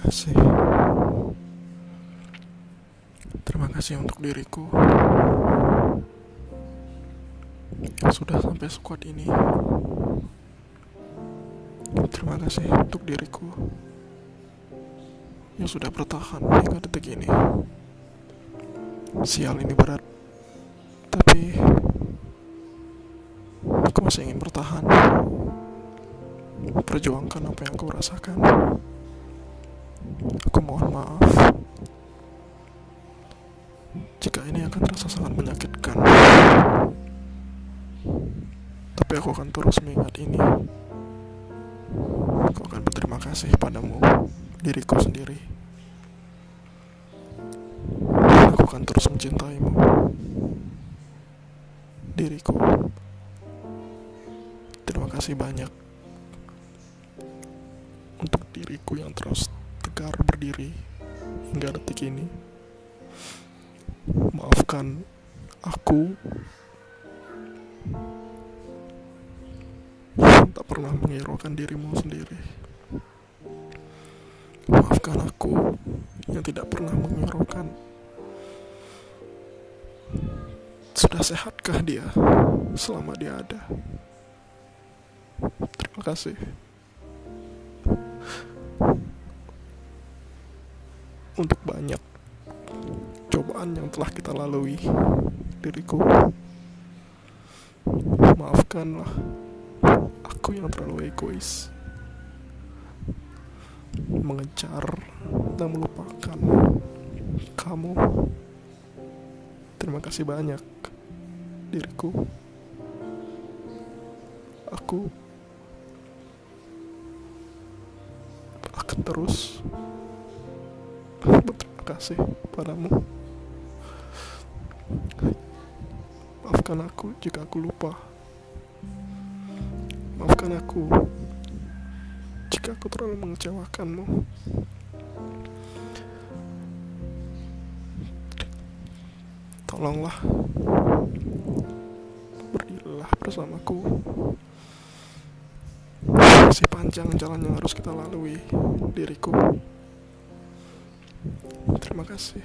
kasih. Terima kasih untuk diriku yang sudah sampai sekuat ini. Terima kasih untuk diriku yang sudah bertahan hingga detik ini. Sial ini berat, tapi aku masih ingin bertahan. Perjuangkan apa yang aku rasakan. Mohon maaf jika ini akan terasa sangat menyakitkan. Tapi aku akan terus mengingat ini. Aku akan berterima kasih padamu, diriku sendiri. Aku akan terus mencintaimu, diriku. Terima kasih banyak untuk diriku yang terus tegar berdiri hingga detik ini. Maafkan aku tak pernah menghiraukan dirimu sendiri. Maafkan aku yang tidak pernah menghiraukan. Sudah sehatkah dia selama dia ada? Terima kasih. Untuk banyak cobaan yang telah kita lalui, diriku. Maafkanlah aku yang terlalu egois. Mengejar dan melupakan kamu. Terima kasih banyak diriku. Aku akan terus berterima kasih padamu maafkan aku jika aku lupa Maafkan aku jika aku terlalu mengecewakanmu. Tolonglah berdirilah bersamaku. Masih panjang jalan yang harus kita lalui, diriku. Terima kasih.